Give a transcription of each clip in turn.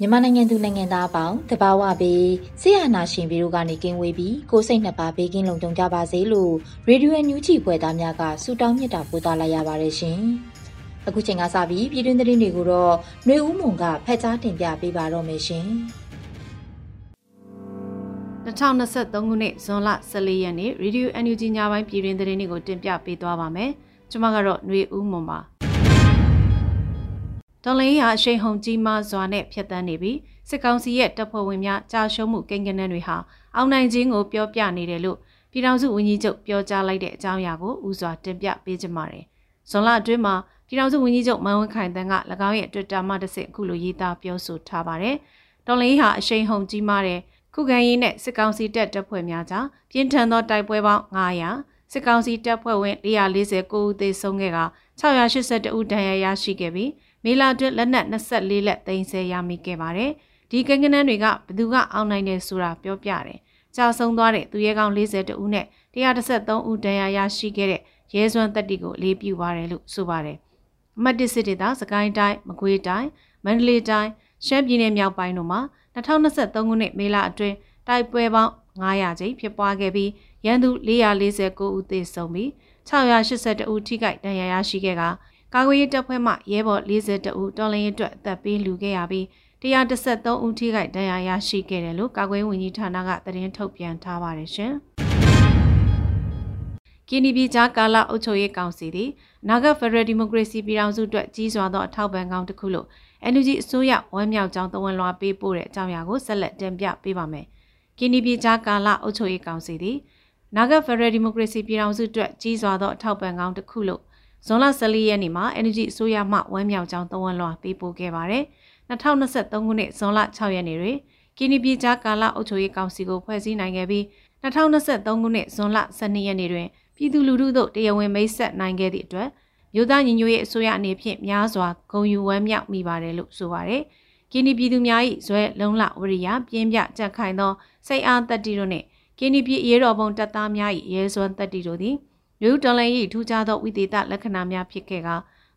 မြန်မာနိုင်ငံသူနိုင်ငံသားအပေါင်းတဘာဝပြီးဆရာနာရှင်ပြီးတို့ကနေကင်းဝေးပြီးကိုစိတ်နှစ်ပါးဘေးကင်းလုံခြုံကြပါစေလို့ရေဒီယိုအန်ယူဂျီဖွယ်သားများကဆုတောင်းမြတ်တာပို့သလိုက်ရပါတယ်ရှင်။အခုချိန်ကစပြီးပြည်တွင်းသတင်းတွေကိုတော့ຫນွေဦးမုံကဖက်ကြားတင်ပြပေးပါတော့မယ်ရှင်။2023ခုနှစ်ဇွန်လ14ရက်နေ့ရေဒီယို NUG ညပိုင်းပြည်တွင်သတင်းတွေကိုတင်ပြပေးသွားပါမယ်။ကျွန်မကတော့ຫນွေဦးမွန်ပါ တော်လင်းရာအရှိန်ဟုန်ကြီးမားစွာနဲ့ဖျက်ဆီးနေပြီးစစ်ကောင်စီရဲ့တပ်ဖွဲ့ဝင်များကြာရှုံးမှုကိန်းဂဏန်းတွေဟာအောင်နိုင်ခြင်းကိုပြောပြနေတယ်လို့ပြည်ထောင်စုဝန်ကြီးချုပ်ပြောကြားလိုက်တဲ့အကြောင်းအရာကိုဦးစွာတင်ပြပေးကြပါမယ်။ဇွန်လအတွင်းမှာပြည်ထောင်စုဝန်ကြီးချုပ်မန်ဝင်းခိုင်တန်းက၎င်းရဲ့ Twitter မှာတစ်ဆင့်အခုလိုရေးသားပြောဆိုထားပါတယ်။တော်လင်းဟာအရှိန်ဟုန်ကြီးမားတဲ့ခုခံရေးနဲ့စစ်ကောင်စီတပ်တပ်ဖွဲ့များကြားပြင်းထန်သောတိုက်ပွဲပေါင်း900စစ်ကောင်စီတပ်ဖွဲ့ဝင်449ဦးသေဆုံးခဲ့က682ဦးဒဏ်ရာရရှိခဲ့ပြီး မေလာတွင်လက်နက်24လက်သိမ်းဆည်းရမိခဲ့ပါတယ်။ဒီကိန်းဂဏန်းတွေကဘယ်သူကအောင်နိုင်တယ်ဆိုတာပြောပြတယ်။ကြာဆုံးသွားတဲ့သူရဲကောင်း42ဦးနဲ့133ဦးဒဏ်ရာရရှိခဲ့တဲ့ရဲစွမ်းတက်တီကိုလေးပြူပါတယ်လို့ဆိုပါတယ်။အမှတ်၁စစ်ဒေသစကိုင်းတိုင်းမကွေးတိုင်းမန္တလေးတိုင်းရှမ်းပြည်နယ်မြောက်ပိုင်းတို့မှာ2023ခုနှစ်မေလအတွင်းတိုက်ပွဲပေါင်း900ကျိဖြစ်ပွားခဲ့ပြီးရန်သူ449ဦးသေဆုံးပြီး682ဦးထိခိုက်ဒဏ်ရာရရှိခဲ့က ကာကွယ်ရေးတပ်ဖွဲ့မှရဲဘော်42ဦးတော်လှန်ရေးအတွက်အသက်ပေးလူခဲ့ရပြီး113ဦးထိခိုက်ဒဏ်ရာရရှိခဲ့တယ်လို့ကာကွယ်ဝန်ကြီးဌာနကသတင်းထုတ်ပြန်ထားပါတယ်ရှင်။ကင်းဒီပြည်ကြားကာလအုပ်ချုပ်ရေးကောင်စီသည်နာဂတ်ဖက်ဒရယ်ဒီမိုကရေစီပြည်ထောင်စုအတွက်ကြီးစွာသောအထောက်ပံ့ကောင်းတစ်ခုလို့ NUG အစိုးရဝမ်းမြောက်ကြောင်းသဝန်လွှာပေးပို့တဲ့အကြောင်းအရာကိုဆက်လက်တင်ပြပေးပါမယ်။ကင်းဒီပြည်ကြားကာလအုပ်ချုပ်ရေးကောင်စီသည်နာဂတ်ဖက်ဒရယ်ဒီမိုကရေစီပြည်ထောင်စုအတွက်ကြီးစွာသောအထောက်ပံ့ကောင်းတစ်ခုလို့ ဇွန်လ14ရက်နေ့မှာ Energy အစိုးရမှဝမ်းမြောက်ကြောင်းသဝန်လွှာပေးပို့ခဲ့ပါတယ်။2023ခုနှစ်ဇွန်လ6ရက်နေ့တွင်ကင်းနီပြည်ကြားကာလအုပ်ချုပ်ရေးကောင်စီကိုဖွဲ့စည်းနိုင်ခဲ့ပြီး2023ခုနှစ်ဇွန်လ12ရက်နေ့တွင်ပြည်သူလူထုတို့တရားဝင်မိတ်ဆက်နိုင်ခဲ့သည့်အတွက်မြို့သားညီညွတ်ရေးအစိုးရအနေဖြင့်များစွာဂုဏ်ယူဝမ်းမြောက်မိပါတယ်လို့ဆိုပါတယ်။ကင်းနီပြည်သူများ၏ဇွဲလုံးလဝရိယပြင်းပြကြက်ခိုင်သောစိတ်အားတက်တီတို့နှင့်ကင်းနီပြည်ရေတော်ပုံတပ်သားများ၏ရဲစွမ်းတက်တီတို့သည် မြို့တော်လန်၏ထူးခြားသောဝိသေသလက္ခဏာများဖြစ်ခဲ့က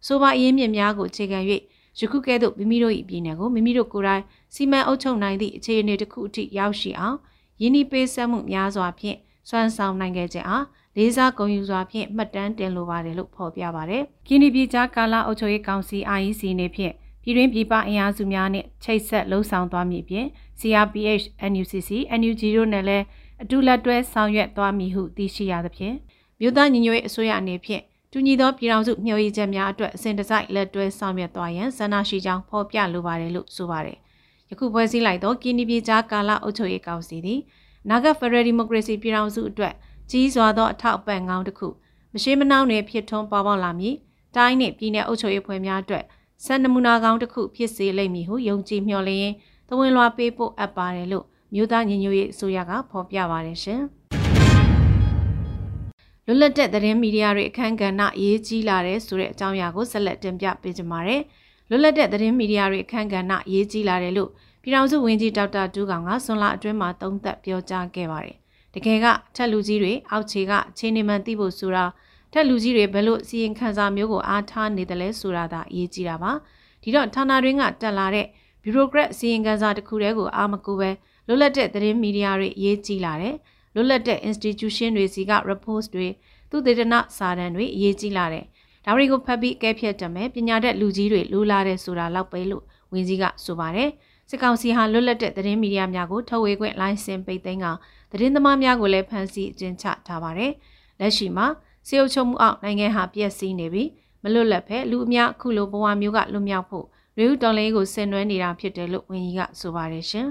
ဆိုပါအရင်းမြစ်များကိုအခြေခံ၍ယခုကဲ့သို့မိမိတို့၏ပြည်နယ်ကိုမိမိတို့ကိုယ်တိုင်စီမံအုပ်ချုပ်နိုင်သည့်အခြေအနေတစ်ခုအထိရောက်ရှိအောင်ယင်းဤပေးဆက်မှုများစွာဖြင့်စွမ်းဆောင်နိုင်ခဲ့ခြင်းအားလေးစားဂုဏ်ယူစွာဖြင့်မှတ်တမ်းတင်လိုပါတယ်လို့ဖော်ပြပါတယ်။ကင်းဒီပြည်ကြားကာလအုပ်ချုပ်ရေးကောင်စီ IEC နေဖြင့်ပြည်တွင်းပြည်ပအင်အားစုများနှင့်ချိတ်ဆက်လှုံ့ဆော်သွားမည်ဖြင့် CRPH NUCC NUG တို့နဲ့လည်းအတူလက်တွဲဆောင်ရွက်သွားမည်ဟုသိရှိရသဖြင့် မြို့သားညီညွတ်ရေးအစိုးရအနေဖြင့်တူညီသောပြည်ထောင်စုမျှော်ရည်ချက်များအတွက်အစဉ်တစိုက်လက်တွဲဆောင်ရွက်သွားရန်ဆန္ဒရှိကြောင်းဖော်ပြလိုပါတယ်လို့ဆိုပါတယ်။ယခုဖွဲ့စည်းလိုက်သောကင်းနီပြည်ကြားကာလအုပ်ချုပ်ရေးကောင်စီသည်နာဂတ်ဖက်ဒရယ်ဒီမိုကရေစီပြည်ထောင်စုအတွက်ကြီးစွာသောအထောက်အပံ့ကောင်းတစ်ခုမရှိမနှောင်းတွင်ဖြစ်ထွန်းပေါ်ပေါက်လာမည်။တိုင်းနှင့်ပြည်내အုပ်ချုပ်ရေးဖွဲ့များအတွက်စံနမူနာကောင်းတစ်ခုဖြစ်စေလိမ့်မည်ဟုယုံကြည်မျှော်လင့်ရင်သဝင်လွှာပေးဖို့အပ်ပါတယ်လို့မြို့သားညီညွတ်ရေးအစိုးရကဖော်ပြပါတယ်ရှင်။ လွတ်လပ်တဲ့သတင်းမီဒီယာတွေအခမ်းကဏ္ဍအရေးကြီးလာတဲ့ဆိုတဲ့အကြောင်းအရာကိုဆက်လက်တင်ပြပေးကြပါမယ်။လွတ်လပ်တဲ့သတင်းမီဒီယာတွေအခမ်းကဏ္ဍအရေးကြီးလာတယ်လို့ပြည်ထောင်စုဝန်ကြီးဒေါက်တာတူးကောင်ကဆွန်လာအတွင်းမှာသုံးသပ်ပြောကြားခဲ့ပါတယ်။တကယ်ကထက်လူကြီးတွေအောက်ခြေကအခြေအနေမှန်သိဖို့ဆိုတာထက်လူကြီးတွေဘယ်လိုစီရင်ခံစာမျိုးကိုအားထားနေတယ်လဲဆိုတာသာအရေးကြီးတာပါ။ဒီတော့ဌာနတွင်းကတက်လာတဲ့ဘီရိုကရက်စီရင်ခံစာတစ်ခုတည်းကိုအားမကူပဲလွတ်လပ်တဲ့သတင်းမီဒီယာတွေအရေးကြီးလာတယ်။ လွတ်လပ်တဲ့ institution တွေစီက report တွေသူတေသနစာတမ်းတွေအရေးကြီးလာတယ်ဒါတွေကိုဖတ်ပြီးအကဲဖြတ်တမယ်ပညာတတ်လူကြီးတွေလိုလာတဲ့ဆိုတာလောက်ပဲလို့ဝင်းကြီးကဆိုပါတယ်စစ်ကောင်စီဟာလွတ်လပ်တဲ့သတင်းမီဒီယာများကိုထုတ်ဝေခွင့်လိုင်စင်ပိတ်သိမ်းကသတင်းသမားများကိုလည်းဖမ်းဆီးအကျဉ်းချထားပါတယ်လက်ရှိမှာစေအုပ်ချုပ်မှုအောက်နိုင်ငံဟာပြည့်စည်နေပြီးမလွတ်လပ်ဖဲလူအများအခုလိုဘဝမျိုးကလွတ်မြောက်ဖို့ရေဦးတော်လိုင်းကိုဆင်နွှဲနေတာဖြစ်တယ်လို့ဝန်ကြီးကဆိုပါတယ်ရှင်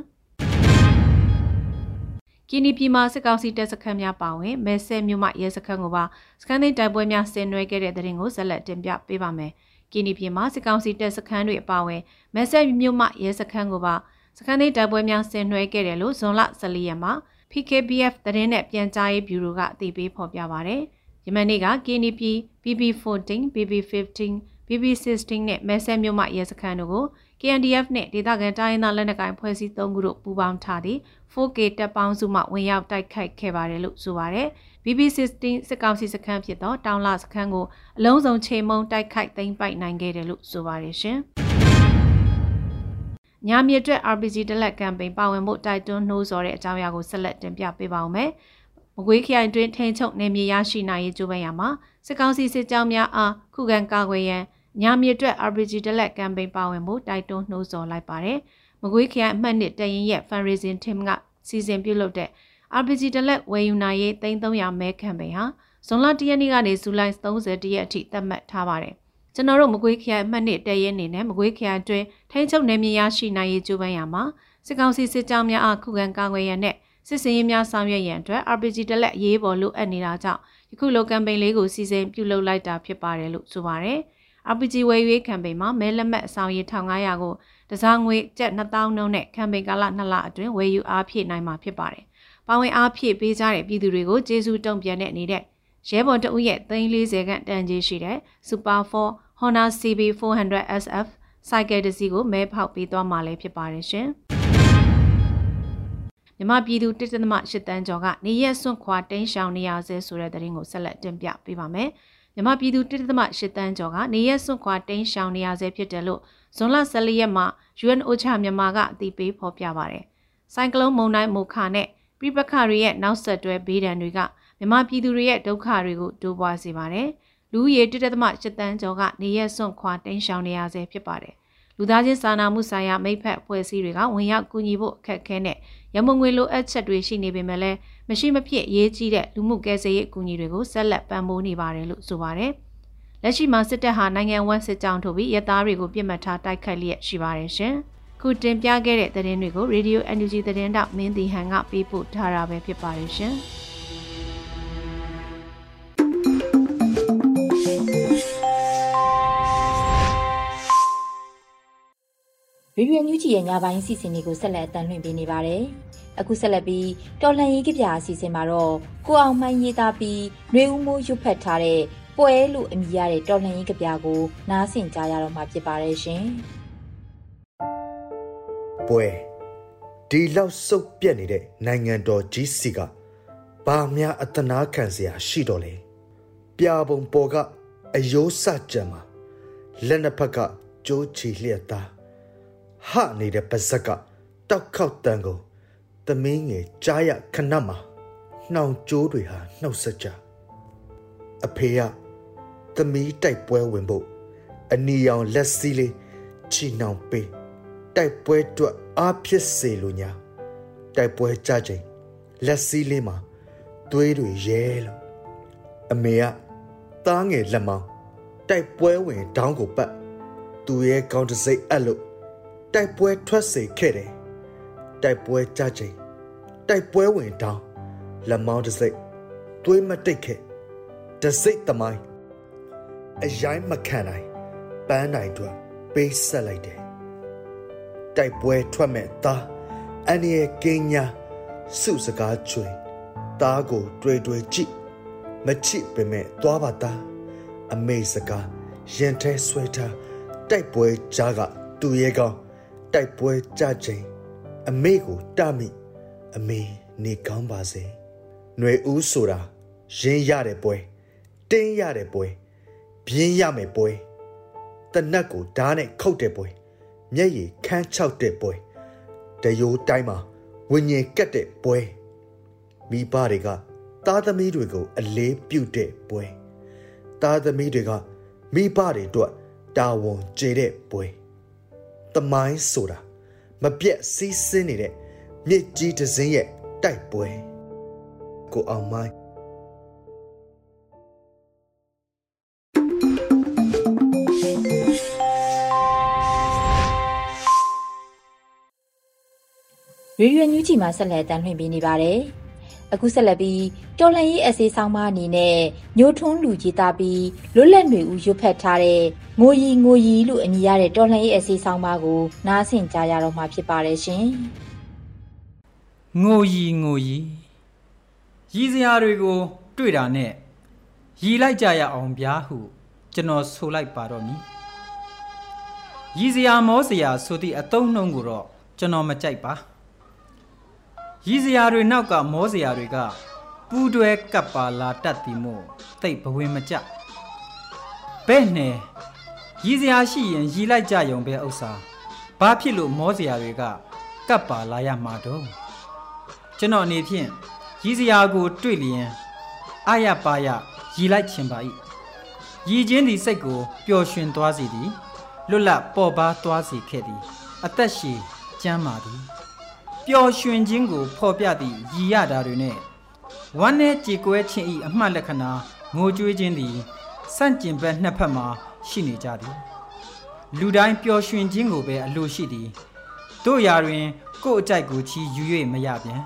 ကီနီပြည်မှာစစ်ကောင်စီတပ်စခန်းများပါဝင်မဲဆဲမြို့မှရဲစခန်းကိုပါစခန်းသိမ်းတိုက်ပွဲများဆင်နွှဲခဲ့တဲ့တဲ့ရင်ကိုဆက်လက်တင်ပြပေးပါမယ်။ကီနီပြည်မှာစစ်ကောင်စီတပ်စခန်းတွေအပါဝင်မဲဆဲမြို့မှရဲစခန်းကိုပါစခန်းသိမ်းတိုက်ပွဲများဆင်နွှဲခဲ့တယ်လို့ဇွန်လ14ရက်မှာ PKBF သတင်းနဲ့ပြန်ကြားရေးဗျူရိုကအသိပေးဖော်ပြပါဗျ။ယမန်နေ့က KNP BB14 BB15 BB16 နဲ့မဲဆဲမြို့မှရဲစခန်းတို့ကို KNDF နဲ့ဒေသခံတိုင်းရင်းသားလက်နက်ကိုင်ဖွဲ့စည်းသုံးခုတို့ပူးပေါင်းထားသည့် 4K တပ်ပေါင်းစုမှဝင်ရောက်တိုက်ခိုက်ခဲ့ပါတယ်လို့ဆိုပါတယ်။ BB16 စစ်ကောင်စီစခန်းဖြစ်သောတောင်လစခန်းကိုအလုံးစုံချိန်မုံတိုက်ခိုက်သိမ်းပိုက်နိုင်ခဲ့တယ်လို့ဆိုပါတယ်ရှင်။ညာမြေအတွက် RPG တလက်ကမ်ပိန်းပါဝင်မှုတိုက်တွန်းနှိုးဆော်တဲ့အကြောင်းအရာကိုဆက်လက်တင်ပြပေးပါဦးမယ်။မကွေးခရိုင်တွင်ထိန်ချုပ်နေမြေရရှိနိုင်ရေးကြိုးပမ်းရမှာစစ်ကောင်စီစစ်ကြောင်းများအားခုခံကာကွယ်ရန် ညာမြေအတွက် RPG တလက်ကမ်ပိန်းပါဝင်မှုတိုက်တွန်းနှိုးဆော်လိုက်ပါတယ်။မကွေးခရိုင်အမှတ်နှစ်တရင်ရဲ့ fundraising team ကစီစဉ်ပြုလုပ်တဲ့ RPG တလက်ဝယ်ယူနိုင်ရေး3300မဲကမ်ပိန်းဟာဇွန်လ1ရက်နေ့ကနေဇူလိုင်30ရက်အထိသတ်မှတ်ထားပါတယ်။ကျွန်တော်တို့မကွေးခရိုင်အမှတ်နှစ်တရဲအနေနဲ့မကွေးခရိုင်အတွင်းထိန်းချုပ်နယ်မြေရရှိနိုင်ရေးကြိုးပမ်းရမှာစစ်ကောင်စီစစ်ကြောင်းများအားခုခံကာကွယ်ရန်နဲ့စစ်စင်ရေးများဆောင်ရွက်ရန်အတွက် RPG တလက်ရေးပေါ်လိုအပ်နေတာကြောင့်ယခုလိုကမ်ပိန်းလေးကိုစီစဉ်ပြုလုပ်လိုက်တာဖြစ်ပါတယ်လို့ဆိုပါတယ်။ RPG ဝယ်ရွေးကမ်ပိန်းမှာမဲလက်မှတ်အဆောင်ရေး1500ကိုတစားငွေကျပ်2000နှုန်းနဲ့ကမ်ပိန်းကာလ2လအတွင်းဝယ်ယူအားဖြည့်နိုင်မှာဖြစ်ပါတယ်။ပါဝင်အားဖြည့်ပေးကြတဲ့ပြည်သူတွေကိုကျေးဇူးတုံ့ပြန်တဲ့အနေနဲ့ရဲဘော်တဦးရဲ့340ခန့်တန်ကြီးရှိတဲ့ Super 4 Honda CB 400 SF စိုက်ကယ်တစ်စီးကိုမဲဖောက်ပေးသွားမှာလည်းဖြစ်ပါတယ်ရှင်။မြမပြည်သူတစ်တသမ၈တန်းကျော်ကနေရက်စွန့်ခွာတိန်းရှောင်နေရဆဲဆိုတဲ့သတင်းကိုဆက်လက်တင်ပြပေးပါမယ်။ မြမပြည်သူတစ်တသမ၈တန်းကျော်ကနေရက်စွန့်ခွာတိန်းရှောင်နေရဆဲဖြစ်တယ်လို့ဇွန်လ14ရက်မှာ UNOCHA မြန်မာကအသိပေးဖော်ပြပါတယ်။ဆိုင်ကလုန်းမုန်တိုင်းမိုခါနဲ့ပြပခတွေရဲ့နောက်ဆက်တွဲဘေးဒဏ်တွေကမြမပြည်သူတွေရဲ့ဒုက္ခတွေကိုတိုးပွားစေပါတယ်။လူဦးရေတစ်သက်သမ၈တန်းကျော်ကနေရက်စွန့်ခွာတိန်းရှောင်နေရဆဲဖြစ်ပါတယ်။လူသားချင်းစာနာမှုဆိုင်ရာမိဖက်ဖွဲ့စည်းတွေကဝင်ရောက်ကူညီဖို့အခက်အခဲနဲ့ရမုံငွေလိုအပ်ချက်တွေရှိနေပေမဲ့လည်း မရှိမဖြစ်ရေးကြီးတဲ့လူမှုကယ်ဆယ်ရေးအကူအညီတွေကိုဆက်လက်ပံ့ပိုးနေပါတယ်လို့ဆိုပါတယ်။လက်ရှိမှာစစ်တပ်ဟာနိုင်ငံဝန်းစစ်ကြောင်းထုတ်ပြီးရဲသားတွေကိုပြစ်မှတ်ထားတိုက်ခိုက်လျက်ရှိပါတယ်ရှင်။ခုတင်ပြခဲ့တဲ့သတင်းတွေကို Radio NUG သတင်းတောက်မင်းတီဟန်ကပေးပို့ထားတာပဲဖြစ်ပါတယ်ရှင်။ရေဒီယိုညူဂျီရဲ့ညပိုင်းအစီအစဉ်လေးကိုဆက်လက်တင်ပြနေပါတယ်။ အခုဆက်လက်ပြီးတော်လှန်ရေးကြပြအစီအစဉ်မှာတော့ကိုအောင်မှန်ရေးသားပြီးနှွေဦးမိုးရွတ်ဖတ်ထားတဲ့ပွဲလို့အမည်ရတဲ့တော်လှန်ရေးကြပြကိုနားဆင်ကြရတော့မှာဖြစ်ပါတယ်ရှင်။ပွဲဒီလောက်စုပ်ပြက်နေတဲ့နိုင်ငံတော်ကြီးစီကဘာများအတနာခံစရာရှိတော့လဲ။ပြာပုံပေါ်ကအယိုးစကြံမှာလက်နှစ်ဖက်ကကြိုးချီလျက်သားဟနေတဲ့ပါဇက်ကတောက်ခေါက်တန်ကို သမင်းငယ်ကြားရခဏမှာနှောင်ကြိုးတွေဟာနှုတ်ဆက်ကြအဖေကသမီးတိုက်ပွဲဝင်ဖို့အနီရောင်လက်စည်းလေးချီနှောင်ပေးတိုက်ပွဲအတွက်အားဖြစ်စေလိုညာတိုက်ပွဲကြချိန်လက်စည်းလေးမှာသွေးတွေရဲလို့အမေကသားငယ်လက်မောင်းတိုက်ပွဲဝင်တောင်းကိုပတ်သူရဲ့ကောင်းတစိမ့်အပ်လို့တိုက်ပွဲထွက်စေခဲ့တယ် တိုက်ပွဲကြချိန်တိုက်ပွဲဝင်တောင်းလက်မောင်းတစ်စိတ်သွေးမတိတ်ခဲ့တစိတ်သမိုင်းအရိုင်းမခံနိုင်ပန်းနိုင်တို့ပေးဆက်လိုက်တယ်တိုက်ပွဲထွက်မဲ့သားအန်ရဲ့ကင်းညာစုစကားချွေသားကိုတွေ့တွေ့ကြည့်မချစ်ပေမဲ့သွားပါသားအမေစကားရင်ထဲဆွဲထားတိုက်ပွဲကြားကသူရဲ့ကောင်းတိုက်ပွဲကြချိန် အမေကိုတမိအမေနေကောင်းပါစေຫນွေဦးဆိုတာရင်းရတဲ့ပွဲတင်းရတဲ့ပွဲပြင်းရမယ်ပွဲတနတ်ကိုဓားနဲ့ခုတ်တဲ့ပွဲမျက်ရည်ခမ်းချောက်တဲ့ပွဲတယိုးတိုင်းမှာဝิญဉ်ကတ်တဲ့ပွဲမိဘတွေကသားသမီးတွေကို အလေးပြုတဲ့ပွဲသားသမီးတွေက မိဘတွေအတွက်တာဝန်ကျေတဲ့ပွဲတမိုင်းဆိုတာ မပြတ်စီးဆင်းနေတဲ့မြစ်ကြီးတစ်စင်းရဲ့တိုက်ပွဲကိုအောင်မိုင်းရေဒီယိုညူးချီမှာဆက်လက်တမ်းလွှင့်ပေးနေပါတယ်။ အခုဆက်လက်ပြီးတော်လှန်ရေးအစည်းဆောင်မအနေနဲ့ညိုထွန်းလူကြီးသားပြီးလွတ်လပ်နေဦးရွတ်ဖက်ထားတဲ့ငိုရီငိုရီလို့အမည်ရတဲ့တော်လှန်ရေးအစည်းဆောင်မကိုနားဆင်ကြရတော့မှာဖြစ်ပါတယ်ရှင်။ငိုရီငိုရီရည်စရာတွေကို တွေ့တာနဲ့ရည်လိုက်ကြရအောင်ဗျာဟုကျွန်တော်ဆိုလိုက်ပါတော့မည်။ရည်စရာမောစရာဆိုသည့်အတုံးနှုံးကိုတော့ကျွန်တော်မကြိုက်ပါ။ ရည်စရာတွေနောက်ကမောစရာတွေကပူးတွဲကပ်ပါလာတတ်သည်မို့တိတ်ဘဝင်မကြဘဲ့နဲ့ရည်စရာရှိရင်ရည်လိုက်ကြယုံပဲဥစ္စာဘာဖြစ်လို့မောစရာတွေကကပ်ပါလာရမှာတော့ကျွန်တော်အနေဖြင့်ရည်စရာကို တွေ့လျင်အာရပါရရည်လိုက်ခြင်းပါ၏ရည်ချင်းသည်စိတ်ကိုပျော်ရွှင်သွားစေသည်လွတ်လပ်ပေါ်ပါသွားစေခဲ့သည် အသက်ရှည်ကျမ်းမာသည် ပျော်ရွှင်ခြင်းကိုဖော်ပြသည့်ရည်ရတာတွေနဲ့ဝမ်းနဲ့ကြေကွဲခြင်းဤအမှတ်လက္ခဏာငိုကြွေးခြင်းသည်စန့်ကျင်ဘက်နှစ်ဖက်မှာရှိနေကြသည် လူတိုင်းပျော်ရွှင်ခြင်းကိုပဲအလိုရှိသည်တို့ရာတွင် ကိုယ်အကြိုက်ကိုချီယူ၍မရပြန်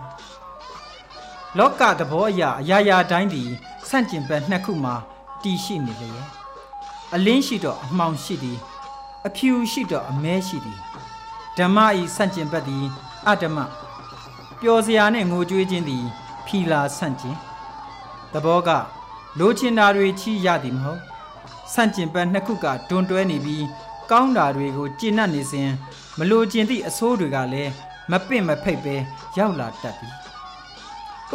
လောကသဘောအရာအရာရာတိုင်းသည်ဆန့်ကျင်ဘက်နှစ်ခုမှာတည်ရှိနေလေအလင်းရှိတော့အမှောင်ရှိသည် အဖြူရှိတော့အမဲရှိသည်ဓမ္မဤဆန့်ကျင်ဘက်သည် အတ္တမပျော်စရာနဲ့ငိုကြွေးခြင်းသည်ဖီလာဆန့်ကျင်သဘောကလိုချင်တာတွေချီရသည်မဟုတ်ဆန့်ကျင်ဘက်နှစ်ခုကတွန်တွဲနေပြီးကောင်းတာတွေကိုကျင့်납နေစဉ်မလိုချင်သည့်အဆိုးတွေကလည်းမပင့်မဖိတ်ပဲရောက်လာတတ်သည်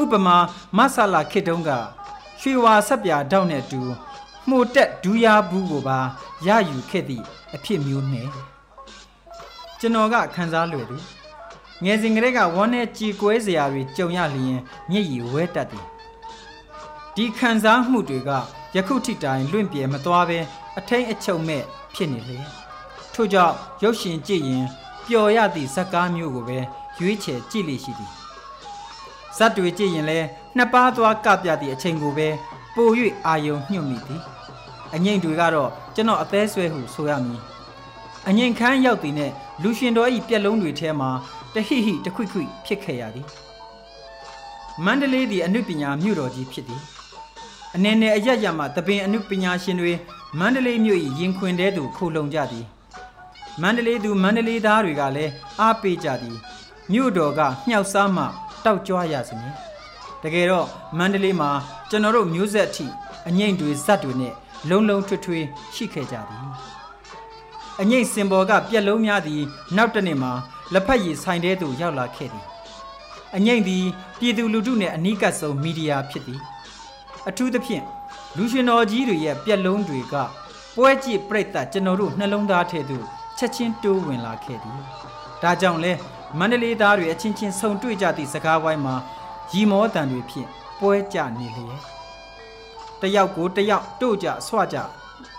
ဥပမာမဆလာခေတုံးကရွှေဝါဆက်ပြာတောက်နဲ့တူမှုတက်ဒူးရဘူးကိုပါရယူခဲ့သည့်အဖြစ်မျိုးနဲ့ကျွန်တော်ကခံစားလွယ်သည် ငယ်စဉ်ကတည်းကဝမ်းနဲ့ကြေကွဲစရာတွေကြုံရလျင်မျက်ရည်ဝဲတတ်သည်ဒီခံစားမှုတွေကယခုထိတိုင်လွင့်ပြေမသွားဘဲအထိန်အချုပ်မဲ့ဖြစ်နေလေထို့ကြောင့်ရုပ်ရှင်ကြည့်ရင်ပျော်ရသည့်ဇက်ကားမျိုးကိုပဲရွေးချယ်ကြည့်လိရှိသည်ဇက်တွေကြည့်ရင်လည်းနှစ်ပါးသွားကပြသည့်အချိန်ကိုပဲပို၍အာယုံညှို့မိသည်အငိမ့်တွေကတော့ကျွန်တော်အသေးဆွဲဟုဆိုရမည်အငိမ့်ခန်းရောက်သည်နဲ့လူရှင်တော်၏ပြက်လုံးတွေထဲမှာ တဟိဟိတခွိခွိဖြစ်ခဲ့ရသည်မန္တလေးသည်အနုပညာမြို့တော်ကြီးဖြစ်သည်အနေနဲ့အရရမှတပင်အနုပညာရှင်တွေမန္တလေးမြို့၏ရင်ခွင်တဲသို့ခိုလုံကြသည်မန္တလေးသူမန္တလေးသားတွေကလည်းအားပေးကြသည်မြို့တော်ကမြှောက်စားမှတောက်ကြွားရစမြင်တကယ်တော့မန္တလေးမှာကျွန်တော်တို့မျိုးဆက်အထိအငိမ့်တွေဇက်တွေနဲ့လုံလုံထွေထွေရှိခဲ့ကြသည်အငိမ့်စင်ပေါ်ကပြက်လုံးများသည် နောက်တနေ့မှာ လက်ဖက်ရည်ဆိုင်တဲသို့ရောက်လာခဲ့သည်အငိမ့်သည်ပြည်သူလူထုနှင့်အနီးကပ်ဆုံးမီဒီယာဖြစ်သည် အထူးသဖြင့်လူရှင်တော်ကြီးတွေရဲ့ပြက်လုံးတွေကပွဲကြည့်ပြိတ္တကျွန်တော်တို့နှလုံးသားထဲသို့ချက်ချင်းတိုးဝင်လာခဲ့သည်ဒါကြောင့်လဲမန္တလေးသားတွေအချင်းချင်းဆုံတွေ့ကြသည့်စကားဝိုင်းမှာရီမောတန်တွေဖြင့်ပွဲကြနေလျက်တယောက်ကိုတယောက်တို့ကြဆွကြ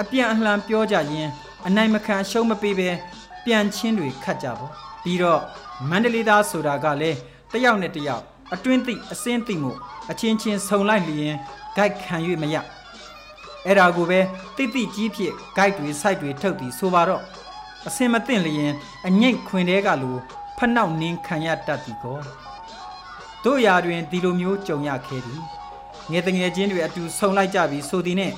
အပြန်အလှန်ပြောကြရင်းအနိုင်မခံရှုံးမပေးပဲပြန်ချင်းတွေခတ်ကြပေါ့ ပြီးတော့မန္တလေးသားဆိုတာကလည်းတယောက်နဲ့တယောက်အတွင်းသိအစင်းသိမှုအချင်းချင်းဆုံလိုက်လျင်ဂိုက်ခံ၍မရအဲ့ဒါကိုပဲတိတိကြီးဖြစ်ဂိုက်တွေစိုက်တွေထုတ်ပြီးဆိုပါတော့အစင်မသိလျင်အငိတ်ခွင်တဲကလိုဖနှောက်နင်းခံရတတ်သည်ကောတို့ရာတွင်ဒီလိုမျိုးကြုံရခဲ့သည်ငယ်တငယ်ချင်းတွေအတူဆုံလိုက်ကြပြီးဆိုသည်နဲ့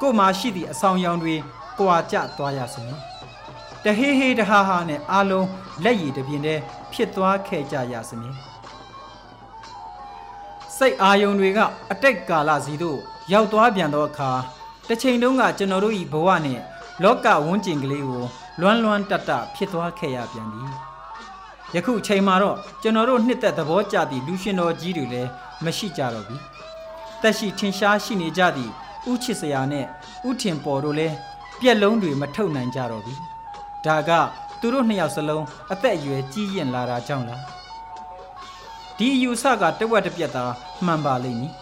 ကို့မှာရှိသည့်အဆောင်ရောင်တွေကွာကျသွားရစမည် တဟေးဟေးတဟာဟာနဲ့အားလုံးလက်ရည်တပြင်းတည်းဖြစ်သွားခဲ့ကြရစမြဲစိတ်အာယုံတွေကအတိတ်ကာလစီတို့ရောက်သွားပြန်သောအခါတစ်ချိန်တုန်းကကျွန်တော်တို့ဤဘဝနဲ့လောကဝန်းကျင်ကလေးကိုလွမ်းလွမ်းတတဖြစ်သွားခဲ့ရပြန်ပြီယခုချိန်မှာတော့ကျွန်တော်တို့နှစ်သက်သဘောကျသည့်လူရှင်တော်ကြီးတွေလည်းမရှိကြတော့ဘူးတက်ရှိထင်ရှားရှိနေကြသည့်ဥချစ်စရာနဲ့ဥထင်ပေါ်တို့လည်းပြက်လုံးတွေမထုတ်နိုင်ကြတော့ဘူး ဒါကသူတို့နှစ်ယောက်စလုံးအသက်အရွယ်ကြီးရင်လာတာကြောင့်လားဒီယူဆကတဝက်တစ်ပြက်သာမှန်ပါလိမ့်မည်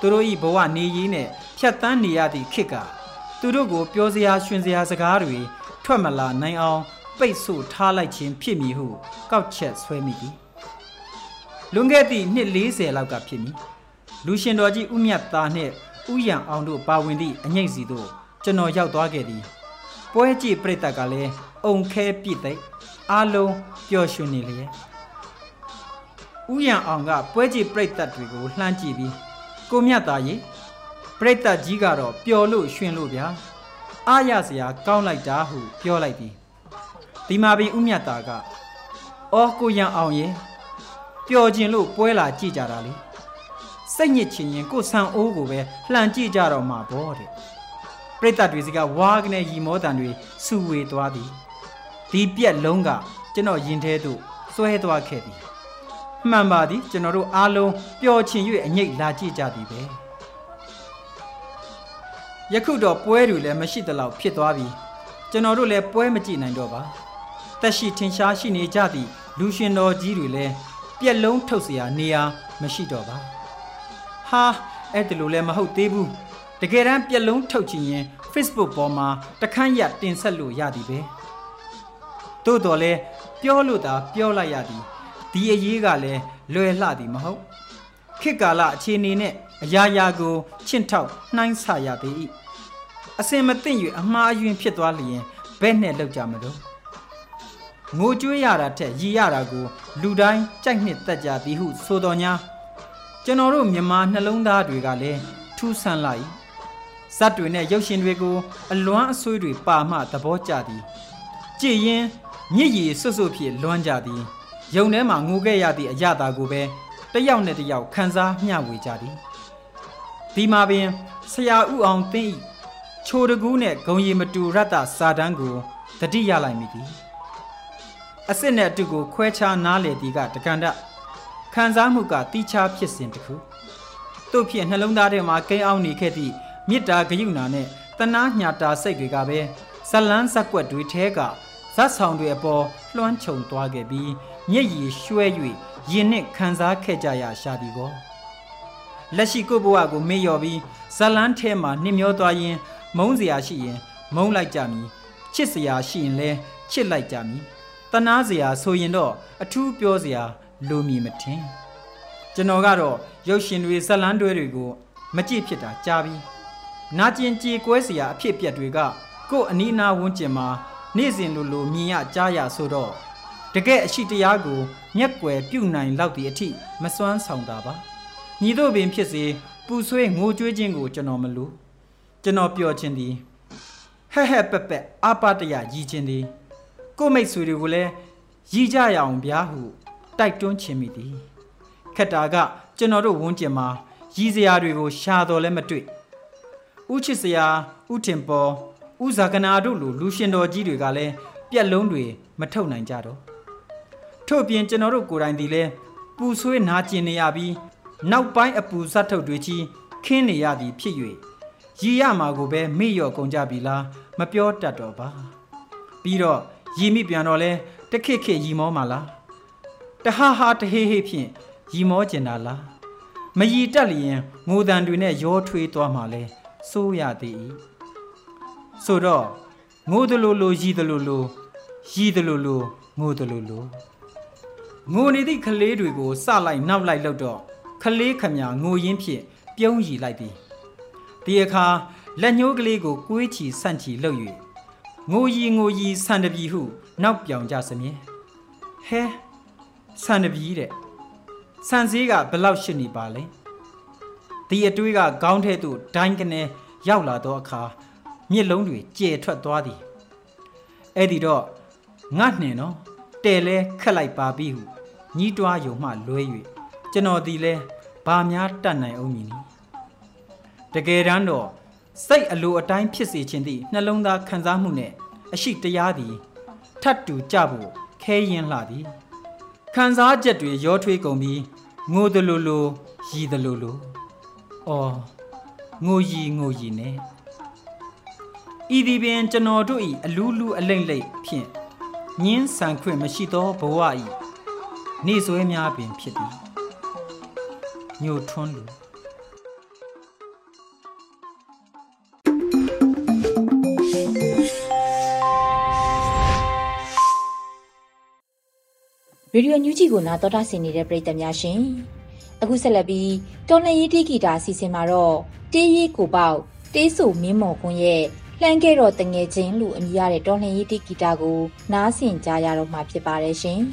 သူတို့ဤဘဝနေရင်းနဲ့ဖြတ်တန်းနေရသည့်ခေတ်ကသူတို့ကိုပြောစရာရှင်စရာစကားတွေထွက်မလာနိုင်အောင် ပိတ်ဆို့ထားလိုက်ခြင်းဖြစ်မည်ဟုကောက်ချက်ဆွဲမိသည်လွန်ခဲ့သည့်နှစ်40လောက်ကဖြစ်မည်လူရှင်တော်ကြီးဦးမြတ်သားနှင့်ဦးရန်အောင်တို့ပါဝင်သည့်အငိမ့်စီတို့ကျွန်တော်ရောက်သွားခဲ့သည်ပွဲကြည့်ပြိတ္တကလည်း အုံခဲပြစ်သိအားလုံးပျော်ရွှင်နေလျက်ဦးရန်အောင်ကပွဲကြည့်ပြိတ္တတွေကိုလှမ်းကြည့်ပြီးကိုမြတ်သားရေပြိတ္တကြီးကတော့ပျော်လို့ရွှင်လို့ဗျာအားရစရာကောင်းလိုက်တာဟုပြောလိုက်သည်ဒီမှာပင်ဦးမြတ်သားကအော်ကိုရန်အောင်ရေပျော်ခြင်းလို့ပွဲလာကြည့်ကြတာလေစိတ်ညစ်ချင်ရင်ကိုဆန်အိုးကိုပဲလှန်ကြည့်ကြတော့မှာပေါ့တဲ့ပြိတ္တတွေစီကဝါးကနေရီမောတန်တွေစူဝေသွားသည် ဒီပြက်လုံးကကျွန်တော်ရင်ထဲသို့စွဲသွားခဲ့သည်မှန်ပါသည်ကျွန်တော်တို့အားလုံးပျော်ချင်၍အငိတ်လာကြည့်ကြသည်ပဲယခုတော့ပွဲတွေလည်းမရှိသလောက်ဖြစ်သွားပြီကျွန်တော်တို့လည်းပွဲမကြည့်နိုင်တော့ပါတက်ရှိထင်ရှားရှိနေကြသည့်လူရှင်တော်ကြီးတွေလည်းပြက်လုံးထုတ်เสียနေရာမရှိတော့ပါဟာအဲ့ဒါလိုလည်းမဟုတ်သေးဘူးတကယ်တမ်းပြက်လုံးထုတ်ချင်ရင် Facebook ပေါ်မှာတခန့်ရတင်ဆက်လို့ရသည်ပဲ သို့တော်လဲပြောလို့သာပြောလိုက်ရသည်ဒီအရေးကလည်းလွယ်လှသည်မဟုတ်ခေတ်ကာလအခြေအနေနဲ့အရာရာကိုချင့်ထောက်နှိုင်းဆရသည်၏အစင်မသိမ့်၍အမှားအယွင်းဖြစ်သွားလျင်ဘယ်နဲ့လောက်ကြမလို့ငိုကြွေးရတာထက်ရည်ရတာကို လူတိုင်းကြိုက်နှစ်သက်ကြသည်ဟု ဆိုတော်ညာကျွန်တော်တို့မြန်မာနှလုံးသားတွေကလည်းထူးဆန်းလိုက်ဇတ်တွေနဲ့ရုပ်ရှင်တွေကို အလွမ်းအဆွေးတွေပါမှသဘောကျသည်ကြည်ရင် မြစ်ရည်ဆွတ်ဆွတ်ဖြစ်လွမ်းကြသည်ယုံထဲမှာငိုခဲ့ရသည့်အရသာကိုပဲတယောက်နဲ့တယောက်ခံစားမျှဝေကြသည်ဒီမှာပင်ဆရာဥအောင်သိ၏ချိုတကူးနဲ့ဂုံရီမတူရတ္တစာတန်းကိုတတိရလိုက်မိသည်အစစ်နဲ့အတူကိုခွဲခြားနားလေသည်ကတကန်တခံစားမှုကတီးခြားဖြစ်စဉ်တစ်ခုတို့ဖြစ်နှလုံးသားထဲမှာကိန်းအောင်နေခဲ့သည့်မေတ္တာဂရုဏာနဲ့တနာညာတာစိတ်တွေကပဲဇလန်းဇက်ွက်တွေထဲက ဇတ်ဆောင်တွေအပေါ်လွှမ်းခြုံသွားခဲ့ပြီးမျက်ရည်ရွှဲ၍ရင်နဲ့ခံစားခဲ့ကြရရှာသည်ကောလက်ရှိကိုဘဝကိုမေ့လျော်ပြီးဇလန်းထဲမှာနှိမျောသွားရင် မုန်းစရာရှိရင် မုန်းလိုက်ကြမည်ချစ်စရာရှိရင်လည်းချစ်လိုက်ကြမည်တနာစရာဆိုရင်တော့အထူးပြောစရာလိုမည်မထင်ကျွန်တော်ကတော့ရုပ်ရှင်တွေဇလန်းတွဲတွေကို မကြည့်ဖြစ်တာကြားပြီးနာကျင်ကြေကွဲစရာအဖြစ်အပျက်တွေကကို့အနီးအနားဝန်းကျင်မှာ နေ့စဉ်လိုလိုမြင်ရကြားရဆိုတော့တကယ်အရှိတရားကိုမျက်ွယ်ပြုတ်နိုင်လောက်သည့်အထိမစွမ်းဆောင်တာပါညီတို့ပင်ဖြစ်စေပူဆွေးငိုကြွေးခြင်းကိုကျွန်တော်မလိုကျွန်တော်ပြောခြင်းသည်ဟဲ့ဟဲ့ပက်ပက်အာပတရရည်ခြင်းသည်ကိုမိတ်ဆွေတွေကိုလည်းရည်ကြရအောင်ဗျာဟုတိုက်တွန်းခြင်းမိသည်ခက်တာကကျွန်တော်တို့ဝန်းကျင်မှာရည်စရာတွေကိုရှာတော်လဲမတွေ့ဥချစ်စရာဥထင်ပေါ် ဥဇာကနာတို့လိုလူရှင်တော်ကြီးတွေကလည်းပြက်လုံးတွေမထုတ်နိုင်ကြတော့ထို့ပြင်ကျွန်တော်တို့ကိုယ်တိုင်ဒီလဲပူဆွေးနာကျင်နေရပြီးနောက်ပိုင်းအပူဇတ်ထုတ်တွေကြီးခင်းနေရသည်ဖြစ်၍ရည်ရမှာကိုပဲမေ့လျော့ကုန်ကြပြီလားမပြောတတ်တော့ပါပြီးတော့ရည်မိပြန်တော့လဲတခစ်ခစ်ရီမောမှာလားတဟာဟာတဟေးဟေးဖြင့်ရီမောကျင်တာလားမရီတက်လျင်ငိုတန်တွေနဲ့ရောထွေးသွားမှလဲစိုးရသည် ဆိုတော့ငိုတလူလူရီတလူလူရီတလူလူငိုတလူလူငိုနေသည့်ကလေးတွေကိုစလိုက်နောက်လိုက်လို့တော့ကလေးခမညာငိုရင်းဖြင့်ပြုံးရီလိုက်သည်ဒီအခါလက်ညှိုးကလေးကိုကွေးချီဆန့်ချီလှုပ်၍ငိုရီငိုရီဆန်တပြီဟု နောက်ပြောင်ကြစမြဲဟဲဆန်တပြီတဲ့ဆန်စည်းကဘလောက်ရှိနေပါလဲဒီအတွေးကခေါင်းထဲသို့ဒိုင်းကနေရောက်လာသောအခါ မြစ်လုံးတွေကျဲထွက်သွားသည်အဲ့ဒီတော့ငတ်နှင်နော်တဲလဲခက်လိုက်ပါပြီဟုညီးတွားယုံမှလွဲ၍ကျွန်တော်ဒီလဲဘာများတတ်နိုင်အောင်မည်နီတကယ်တမ်းတော့စိတ်အလိုအတိုင်းဖြစ်စေခြင်းသည့်နှလုံးသားခံစားမှုနဲ့အရှိတရားသည်ထတ်တူကြဖို့ခဲရင်လှသည်ခံစားချက်တွေရောထွေးကုန်ပြီးငိုတလူလူရည်တလူလူအော်ငိုရီငိုရီနဲ့ ဤသည်ပင်ကျွန်တော်တို့၏အလူးလူးအလိမ့်လိမ့်ဖြင့်ညင်းဆန်ခွင့်မရှိသောဘဝ၏နေဆွဲများပင်ဖြစ်သည်ညိုထွန်းလူရေဒီယိုညူဂျီကိုနားတော်တာဆင်နေတဲ့ပရိသတ်များရှင်အခုဆက်လက်ပြီးတော်လန်ရေးတိဂီတာအစီအစဉ်မှာတော့တေးရီကိုပေါ့တေးဆူမင်းမော်ကွန်းရဲ့ လှမ်းခဲ့တော့တငယ်ချင်းလို့အမည်ရတဲ့တော်လှန်ရေးတီဂီတာကို နားဆင်ကြရတော့မှာဖြစ်ပါတယ်ရှင်။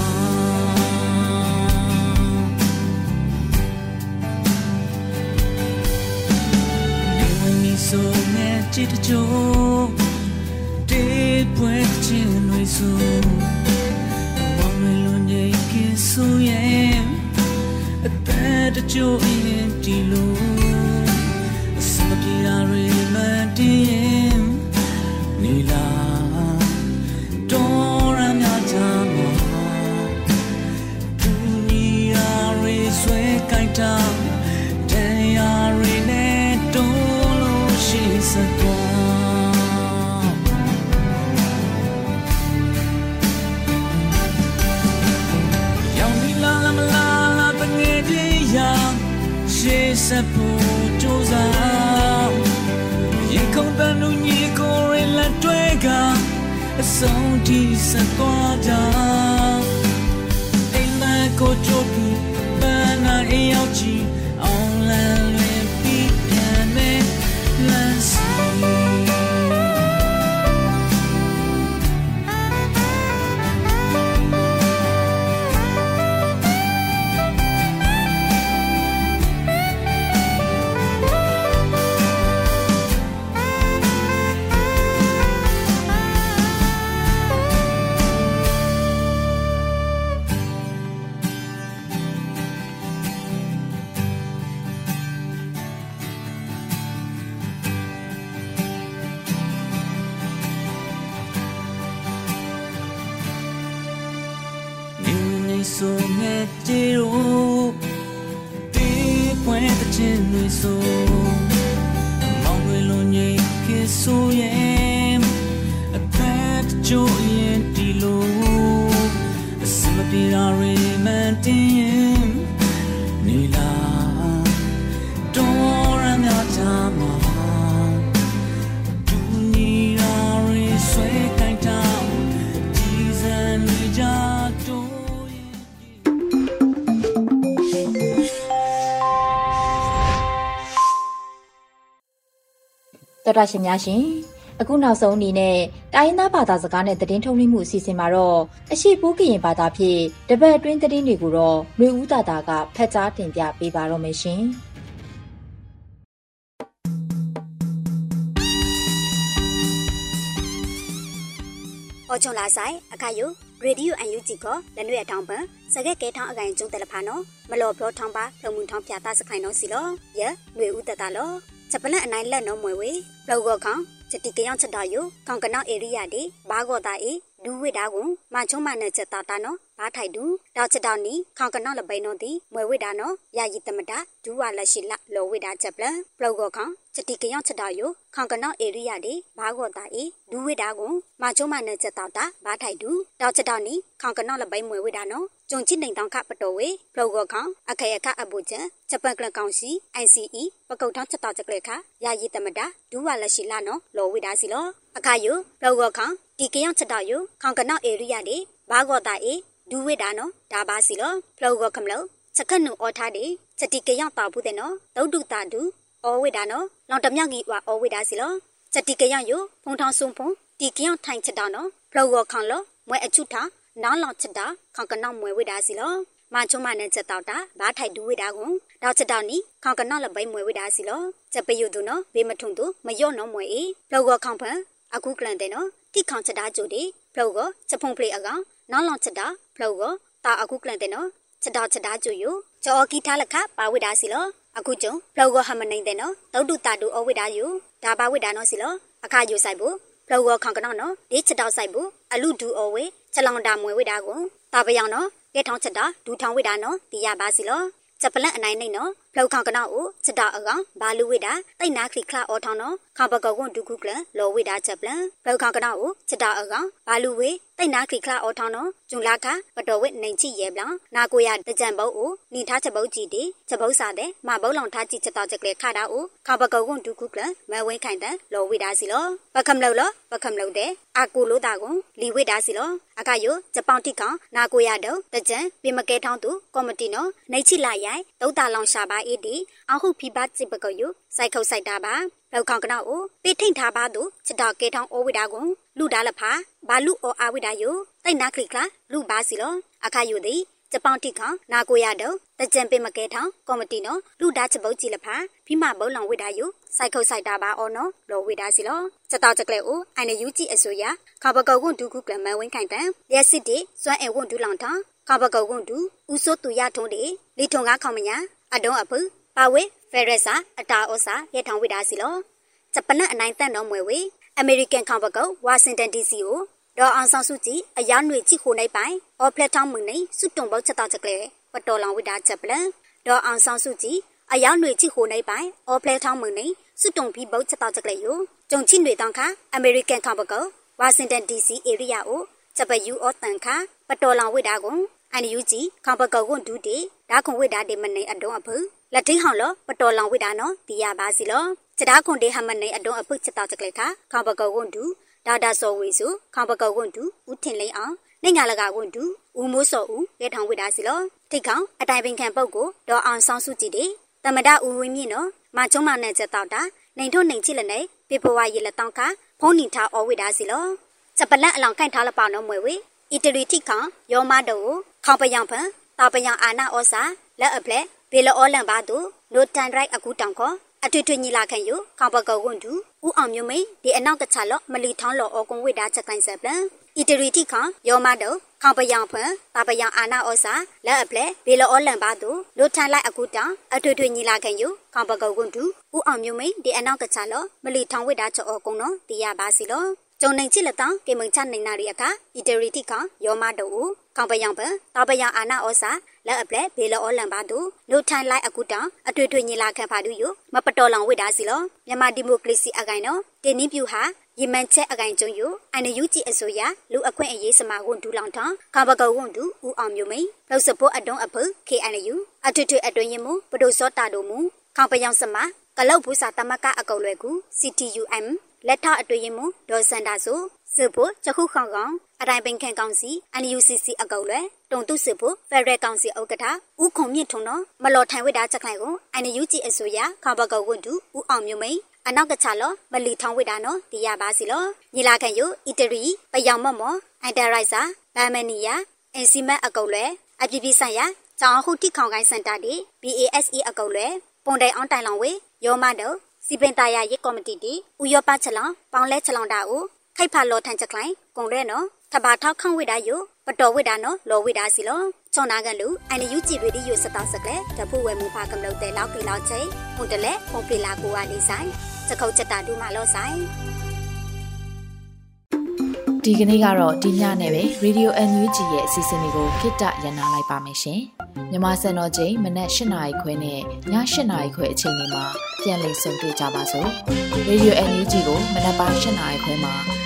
ဆိုငယ်ချစ်တချို့တေးပွဲချင်းတွေဆိုမောင်လေးလုံးကြီးကဆိုရဲ့အသက်တချို့ရင်ဒီလို တော်တာရှင်များရှင်အခုနောက်ဆုံးအနေနဲ့တိုင်းသားဘာသာစကားနဲ့သတင်းထုတ်လွှင့်မှုအစီအစဉ်မှာတော့အရှိပိုးကရင်ဘာသာဖြင့်တပတ်အတွင်းသတင်းတွေကိုတော့လူဦးတာတာကဖတ်ကြားတင်ပြပေးပါတော့မယ်ရှင်။အော်ချုံလာဆိုင်အခါယုရေဒီယိုအန်ယူဂျီကလနွေအထောင်ပန်စကက်ကေထောင်းအကိုင်ကျုံတယ်လဖာနော်မလော်ဖလောထောင်းပါလုံမှုထောင်းပြတာစခိုင်နော်စီလောယနွေဦးတတလော ချက်ပလက်အနိုင်လက်နော်မွေဝေလောက်ကောခေါချက်တီကယောင်ချက်တော်ယခေါင်ကနောက်ဧရိယာဒီဘာကောတာအေဒူဝိတာကိုမချုံမနဲ့ချက်တာတာနော်ဘာထိုက်တူတောက်ချက်တော်နီခေါင်ကနောက်လပိန်နော်ဒီမွေဝိတာနော်ယာယီတမတာဒူဝါလက်ရှိလလောဝိတာချက်ပလပလောက်ကောခေါချက်တီကယောင်ချက်တော်ယခေါင်ကနောက်ဧရိယာဒီဘာကောတာအေဒူဝိတာကိုမချုံမနဲ့ချက်တာတာဘာထိုက်တူတောက်ချက်တော်နီခေါင်ကနောက်လပိန်မွေဝိတာနော် ကြုံချစ်နေတောင်ခပတော်ဝေပလောက်ကောခေါအခေယခအဘူချက်ချက်ပန်ကလကောင်စီ ICE ပကုတ်ထောင်းချက်တော်ချက်ကလေးခယာယီတမတာဒူဝါလက်ရှိလနော်လောဝိတာစီလောအခါယုလောက်ကောခေါဒီကယောင်ချက်တော်ယခေါင်ကနောက်ဧရိယာဒီဘာကောတာအေဒူဝိတာနော်ဒါပါစီလောဖလောက်ကောခမလို့ချက်ခတ်နုအော်ထားဒီချက်တီကယောင်တာဘူးတဲ့နော်ဒုတ်တုတာဒူအောဝိတာနော်လောင်တမြောက်ကြီးဝါအောဝိတာစီလောချက်တီကယောင်ယဖုံထောင်းဆုံဖုံဒီကယောင်ထိုင်ချက်တော်နော်ဖလောက်ကောခေါင်လောမွဲအချုထား နောင်းလောင်ချက်တာခေါင်ကနောက်မွဲဝိတာစီလောမချုံမနဲ့ချက်တော့တာဘာထိုက်ဒူဝိတာကိုတော့ချက်တော့နီခေါင်ကနောက်လပိမွဲဝိတာစီလောချက်ပယုသူနော်ဘေးမထုံသူမယော့နော်မွဲအေလောက်ကောခေါင်ဖန်အခုကလန်တဲ့နော်တိခေါင်ချက်တာကြိုဒီဖလောကချက်ဖုံဖလေအကောင်နောင်းလောင်ချက်တာဖလောကတာအခုကလန်တဲ့နော်ချက်တာချက်တာကျူယချောကီထားလခပါဝိဒါစီလောအခုကျုံဖလောကဟမနေတဲ့နော်တုတ်တုတာတူအဝိဒါယူဒါပါဝိဒါနော်စီလောအခါယူဆိုင်ဖို့ဖ လောကခေါင်ကနော်နော်ဒီချက်တော့ဆိုင်ဖို့အလူဒူအဝေချက်လောင်တာမွေဝိဒါကိုတာပယောင်နော်ကဲထောင်းချက်တာဒူထောင်းဝိဒါနော်တီးရပါစီလောချက်ပလန့်အနိုင်နေနော်ဖလောက်ခေါကနောက်ကိုချက်တာအကောင်ဘာလူဝိတာတိတ်နာခလီခလာအော်ထောင်းနော်ခေါပကောကွန်ဒုခုကလလောဝိတာချက်ပလန့်ဖလောက်ခေါကနောက်ကိုချက်တာအကောင်ဘာလူဝေတိတ်နာခလီခလာအော်ထောင်းနော်ဂျုံလာခပတော်ဝိနိုင်ချိရဲပလန့်နာကိုရတကြံဘုတ်ကိုနီထားချက်ဘုတ်ကြည့်တီချက်ဘုတ်စားတဲ့မဘုတ်လောင်ထားကြည့်ချက်တော့ချက်ကလေးခါတာကိုခေါပကောကွန်ဒုခုကလမဲဝင်းခိုင်တဲ့လောဝိတာစီလောပကံလောက်လောပကံလောက်တဲ့အကူလို့တာကိုလီဝိတာစီလောအခါယိုဂျပန်တိကောင်နာကိုရတော့တကြံပြမကဲထောင်းသူကော်မတီနော်နိုင်ချိလာရိုင်ဒုတ်တာလောင်ရှာပါအေးတီအဟုဖိဘတ်စစ်ပကယုစိုက်ခုတ်စိုက်တာပါလောက်ခေါကနောက်ကိုပိထိန်ထားပါသူချတောက်ကဲထောင်းအိုဝိတာကိုလူတာလဖာဘာလူအောအာဝိတာယုတိတ်နာခလိကလာလူပါစီလောအခါယုသည်ဂျပန်တိခေါနာကိုရတော့တကြံပင်မကဲထောင်းကော်မတီနော်လူတာချပုတ်ကြည့်လဖာဖိမဘုံလောင်ဝိတာယုစိုက်ခုတ်စိုက်တာပါအော်နော်လောဝိတာစီလောစတောက်ချက်ကလေးကိုအိုင်နယူကြည့်အစိုးရခဘကောက်ကွန်ဒုခုကလမဝင်းခိုင်တန်ရက်စစ်တီစွမ်းအဲဝွန်ဒူလောင်ထောင်းခဘကောက်ကွန်ဒူဦးစိုးသူရထုံးတီလီထုံကားခေါမညာ အတုံးအဖူပါဝေဖဲရက်စာအတာဩစာရဲထောင်ဝိတာစီလောဂျပန်အနိုင်တန်တော်မွေဝေအမေရိကန်ခေါပကောဝါရှင်တန် DC ကိုဒေါ်အောင်ဆောင်စုကြည်အရာຫນွေကြည့်ခိုနိုင်ပိုင်အော်ဖလက်ထောင်းမွေနေစွတုံပေါချက်တော့ချက်ကလေးပတော်လောင်ဝိတာချက်ပလန်ဒေါ်အောင်ဆောင်စုကြည်အရာຫນွေကြည့်ခိုနိုင်ပိုင်အော်ဖလက်ထောင်းမွေနေစွတုံပြီးပေါချက်တော့ချက်ကလေးကိုကြုံချိຫນွေတောင်းခအမေရိကန်ခေါပကောဝါရှင်တန် DC area ကိုချက်ပယူအော်တန်ခပတော်လောင်ဝိတာကို အန်ယူဂျီခေါပကောကွန်ဒူတီဒါခွန်ဝိတာတေမနေအတုံးအဖုလက်ထိဟောင်းလောပတော်လောင်ဝိတာနော်တီရပါစီလောစတာခွန်တေဟမနေအတုံးအဖုချက်တော့ချက်ကလေးခခေါပကောကွန်ဒူဒါဒါစောဝေစုခေါပကောကွန်ဒူဦးထင်လိန်အောင်နိုင်ငံလကကွန်ဒူဦးမိုးစောဦးရဲထောင်ဝိတာစီလောထိတ်ကောင်အတိုင်ပင်ခံပုတ်ကိုဒေါ်အောင်ဆောင်စုကြည်တေတမဒဦးဝင်းမြင့်နော်မချုံမနဲ့ချက်တော့တာနိုင်ထုတ်နိုင်ချိလက်နေပေပဝါရီလက်တောင်းခဖုံးနီထားအော်ဝိတာစီလောချက်ပလက်အလောင်ကန့်ထားလပောက်နော်မွေဝေအီတလီထိခေါယောမတုံ ခေါပယောင်ဖန်တာပယောင်အာနာဩစာလက်အပလက်ဘေလအောလန်ပါတူနိုတန်ရိုက်အခုတောင်ခေါအထွေထွေညီလာခံယူခေါပကောကွန်တူဦးအောင်မျိုးမိန်ဒီအနောက်ကချလော့မလီထောင်းလော်အောကွန်ဝိတာချက်ကိုင်းဆက်ပလန်အီတရီတိခေါယောမတုံခေါပယောင်ဖန်တာပယောင်အာနာဩစာလက်အပလက်ဘေလအောလန်ပါတူနိုတန်လိုက်အခုတောင်အထွေထွေညီလာခံယူခေါပကောကွန်တူဦးအောင်မျိုးမိန်ဒီအနောက်ကချလော့မလီထောင်းဝိတာချက်အောကွန်နော်တရားပါစီလောကျုံနိုင်ချစ်လက်တောင်းကေမုံချနိုင်နာရီအခါအီတရီတိခေါယောမတုံ ခေါပယောင်ပတာပယောင်အာနာဩစာလက်အပလက်ဘေလောလန်ပါတူနိုထိုင်လိုက်အခုတောင်အထွေထွေညီလာခံဖာတူယမပတော်လောင်ဝိတာစီလောမြန်မာဒီမိုကရေစီအကိုင်နော်တင်းနင်းပြူဟာယမန်ချက်အကိုင်ကျုံယူအန်ယူကြည်အစိုးရလူအခွင့်အရေးစမာဝန်ဒူလောင်ထောင်းခေါပကောဝန်ဒူဦးအောင်မျိုးမိန်လောက်စပိုအတုံးအဖ KNU အထွေထွေအတွင်ရင်မူပဒိုစောတာတို့မူခေါပယောင်စမာကလောက်ဘူးစာတမကအကုတ်လွယ်ကူ CTUM လက်ထအတွင်ရင်မူဒေါ်စန်တာဆို စစ်ဖို့ချခုခေါင်ကောင်အတိုင်းပင်ခံကောင်စီ NUCC အကောက်လွယ်တုံတုစစ်ဖို့ဖက်ဒရယ်ကောင်စီဥက္ကဋ္ဌဦးခုံမြင့်ထွန်းတော်မလော်ထိုင်ဝိတာချက်ခိုင်ကို NUG အစိုးရခါဘကောက်ဝန်တူဦးအောင်မျိုးမိန်အနောက်ကချလောမလီထောင်းဝိတာနော်တီးရပါစီလောညီလာခံယိုအီတရီပယောင်မမောအန်တရိုက်စာဗမ်မနီယာအင်စီမတ်အကောက်လွယ်အပြည့်ပြည့်ဆိုင်ရာကျောင်းဟုတိခေါင်ကိုင်းစင်တာတီ BASE အကောက်လွယ်ပုံတိုင်အောင်တိုင်လောင်ဝေယောမတောစီပင်တာယာရေးကော်မတီတီဥယောပချက်လောင်ပေါင်လဲချက်လောင်တာကို ခိုက်ဖာလောထန်ချက်ခိုင်ကုံရဲနော်ထဘာထောက်ခန့်ဝိတာယိုပတော်ဝိတာနော်လောဝိတာစီလောချွန်နာကန်လူအိုင်နယူကြည်ရီဒီယိုစတောက်စကလေတဖူဝဲမူဖာကမလို့တဲလောက်ပြီလောက်ချင်းဟွန်တလဲဖုန်ဖေလာကိုကနေဆိုင်စခုတ်ချက်တာဒူမာလောဆိုင်ဒီကနေ့ကတော့ဒီညနဲ့ပဲ Radio NUG ရဲ့အစီအစဉ်လေးကိုခਿੱတရနာလိုက်ပါမယ်ရှင်။မြမစံတော်ချိန်မနက်၈နာရီခွဲနဲ့ည၈နာရီခွဲအချိန်တွေမှာပြန်လည်ဆုံတွေ့ကြပါစို့။ Radio NUG ကိုမနက်ပိုင်း၈နာရီခွဲမှာ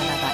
နက